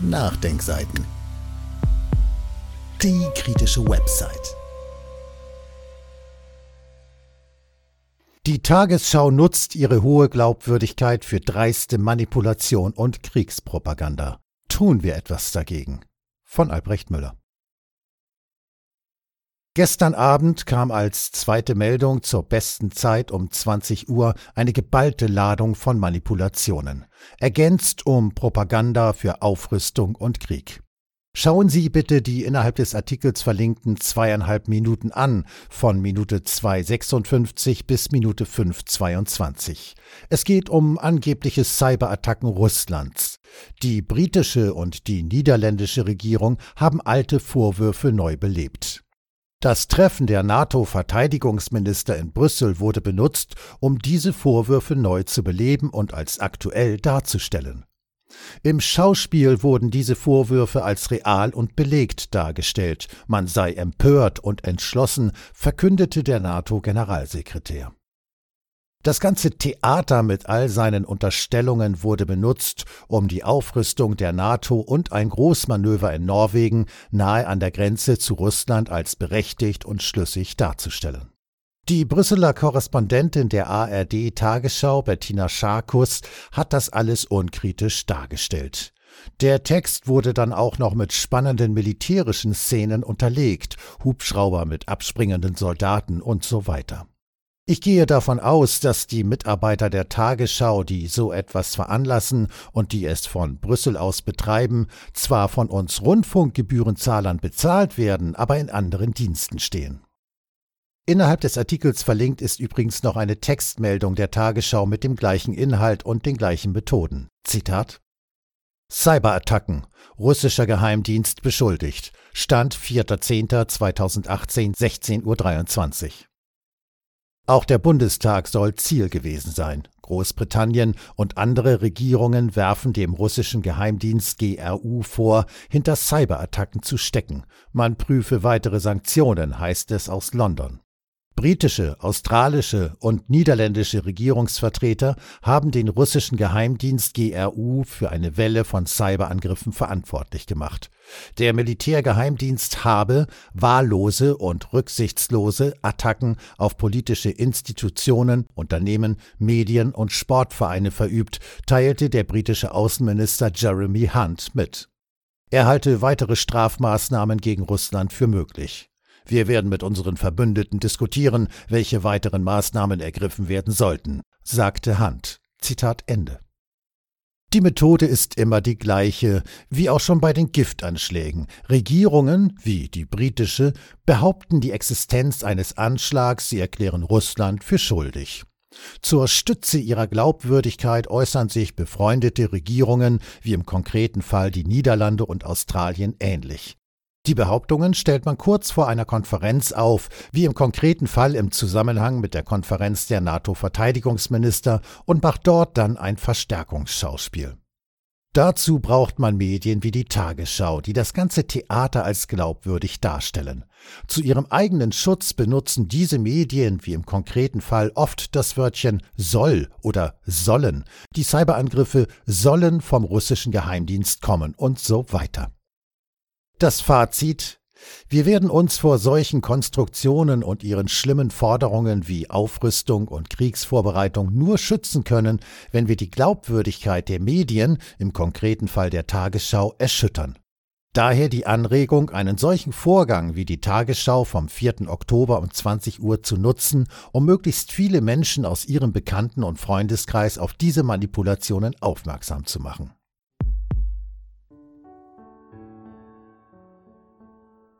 Nachdenkseiten. Die kritische Website. Die Tagesschau nutzt ihre hohe Glaubwürdigkeit für dreiste Manipulation und Kriegspropaganda. Tun wir etwas dagegen. Von Albrecht Müller. Gestern Abend kam als zweite Meldung zur besten Zeit um 20 Uhr eine geballte Ladung von Manipulationen, ergänzt um Propaganda für Aufrüstung und Krieg. Schauen Sie bitte die innerhalb des Artikels verlinkten zweieinhalb Minuten an, von Minute 2,56 bis Minute 5,22. Es geht um angebliche Cyberattacken Russlands. Die britische und die niederländische Regierung haben alte Vorwürfe neu belebt. Das Treffen der NATO-Verteidigungsminister in Brüssel wurde benutzt, um diese Vorwürfe neu zu beleben und als aktuell darzustellen. Im Schauspiel wurden diese Vorwürfe als real und belegt dargestellt, man sei empört und entschlossen, verkündete der NATO-Generalsekretär. Das ganze Theater mit all seinen Unterstellungen wurde benutzt, um die Aufrüstung der NATO und ein Großmanöver in Norwegen nahe an der Grenze zu Russland als berechtigt und schlüssig darzustellen. Die Brüsseler Korrespondentin der ARD Tagesschau, Bettina Scharkus, hat das alles unkritisch dargestellt. Der Text wurde dann auch noch mit spannenden militärischen Szenen unterlegt, Hubschrauber mit abspringenden Soldaten und so weiter. Ich gehe davon aus, dass die Mitarbeiter der Tagesschau, die so etwas veranlassen und die es von Brüssel aus betreiben, zwar von uns Rundfunkgebührenzahlern bezahlt werden, aber in anderen Diensten stehen. Innerhalb des Artikels verlinkt ist übrigens noch eine Textmeldung der Tagesschau mit dem gleichen Inhalt und den gleichen Methoden. Zitat Cyberattacken. Russischer Geheimdienst beschuldigt. Stand 4.10.2018, 16.23 Uhr. Auch der Bundestag soll Ziel gewesen sein. Großbritannien und andere Regierungen werfen dem russischen Geheimdienst GRU vor, hinter Cyberattacken zu stecken. Man prüfe weitere Sanktionen, heißt es aus London. Britische, australische und niederländische Regierungsvertreter haben den russischen Geheimdienst GRU für eine Welle von Cyberangriffen verantwortlich gemacht. Der Militärgeheimdienst habe wahllose und rücksichtslose Attacken auf politische Institutionen, Unternehmen, Medien und Sportvereine verübt, teilte der britische Außenminister Jeremy Hunt mit. Er halte weitere Strafmaßnahmen gegen Russland für möglich. Wir werden mit unseren Verbündeten diskutieren, welche weiteren Maßnahmen ergriffen werden sollten, sagte Hunt. Zitat Ende. Die Methode ist immer die gleiche, wie auch schon bei den Giftanschlägen. Regierungen, wie die britische, behaupten die Existenz eines Anschlags, sie erklären Russland für schuldig. Zur Stütze ihrer Glaubwürdigkeit äußern sich befreundete Regierungen, wie im konkreten Fall die Niederlande und Australien, ähnlich. Die Behauptungen stellt man kurz vor einer Konferenz auf, wie im konkreten Fall im Zusammenhang mit der Konferenz der NATO-Verteidigungsminister und macht dort dann ein Verstärkungsschauspiel. Dazu braucht man Medien wie die Tagesschau, die das ganze Theater als glaubwürdig darstellen. Zu ihrem eigenen Schutz benutzen diese Medien, wie im konkreten Fall, oft das Wörtchen soll oder sollen. Die Cyberangriffe sollen vom russischen Geheimdienst kommen und so weiter. Das Fazit wir werden uns vor solchen Konstruktionen und ihren schlimmen Forderungen wie Aufrüstung und Kriegsvorbereitung nur schützen können, wenn wir die Glaubwürdigkeit der Medien, im konkreten Fall der Tagesschau, erschüttern. Daher die Anregung, einen solchen Vorgang wie die Tagesschau vom 4. Oktober um 20 Uhr zu nutzen, um möglichst viele Menschen aus ihrem Bekannten- und Freundeskreis auf diese Manipulationen aufmerksam zu machen.